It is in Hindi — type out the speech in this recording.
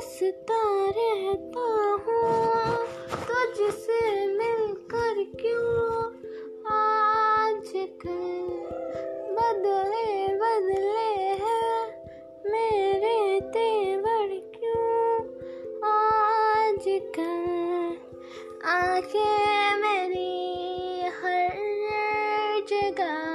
हंसता रहता हूँ, तुझसे मिलकर क्यों? आज कल बदले बदले हैं, मेरे तेवर क्यों? आज कल आँखें मेरी हर जगह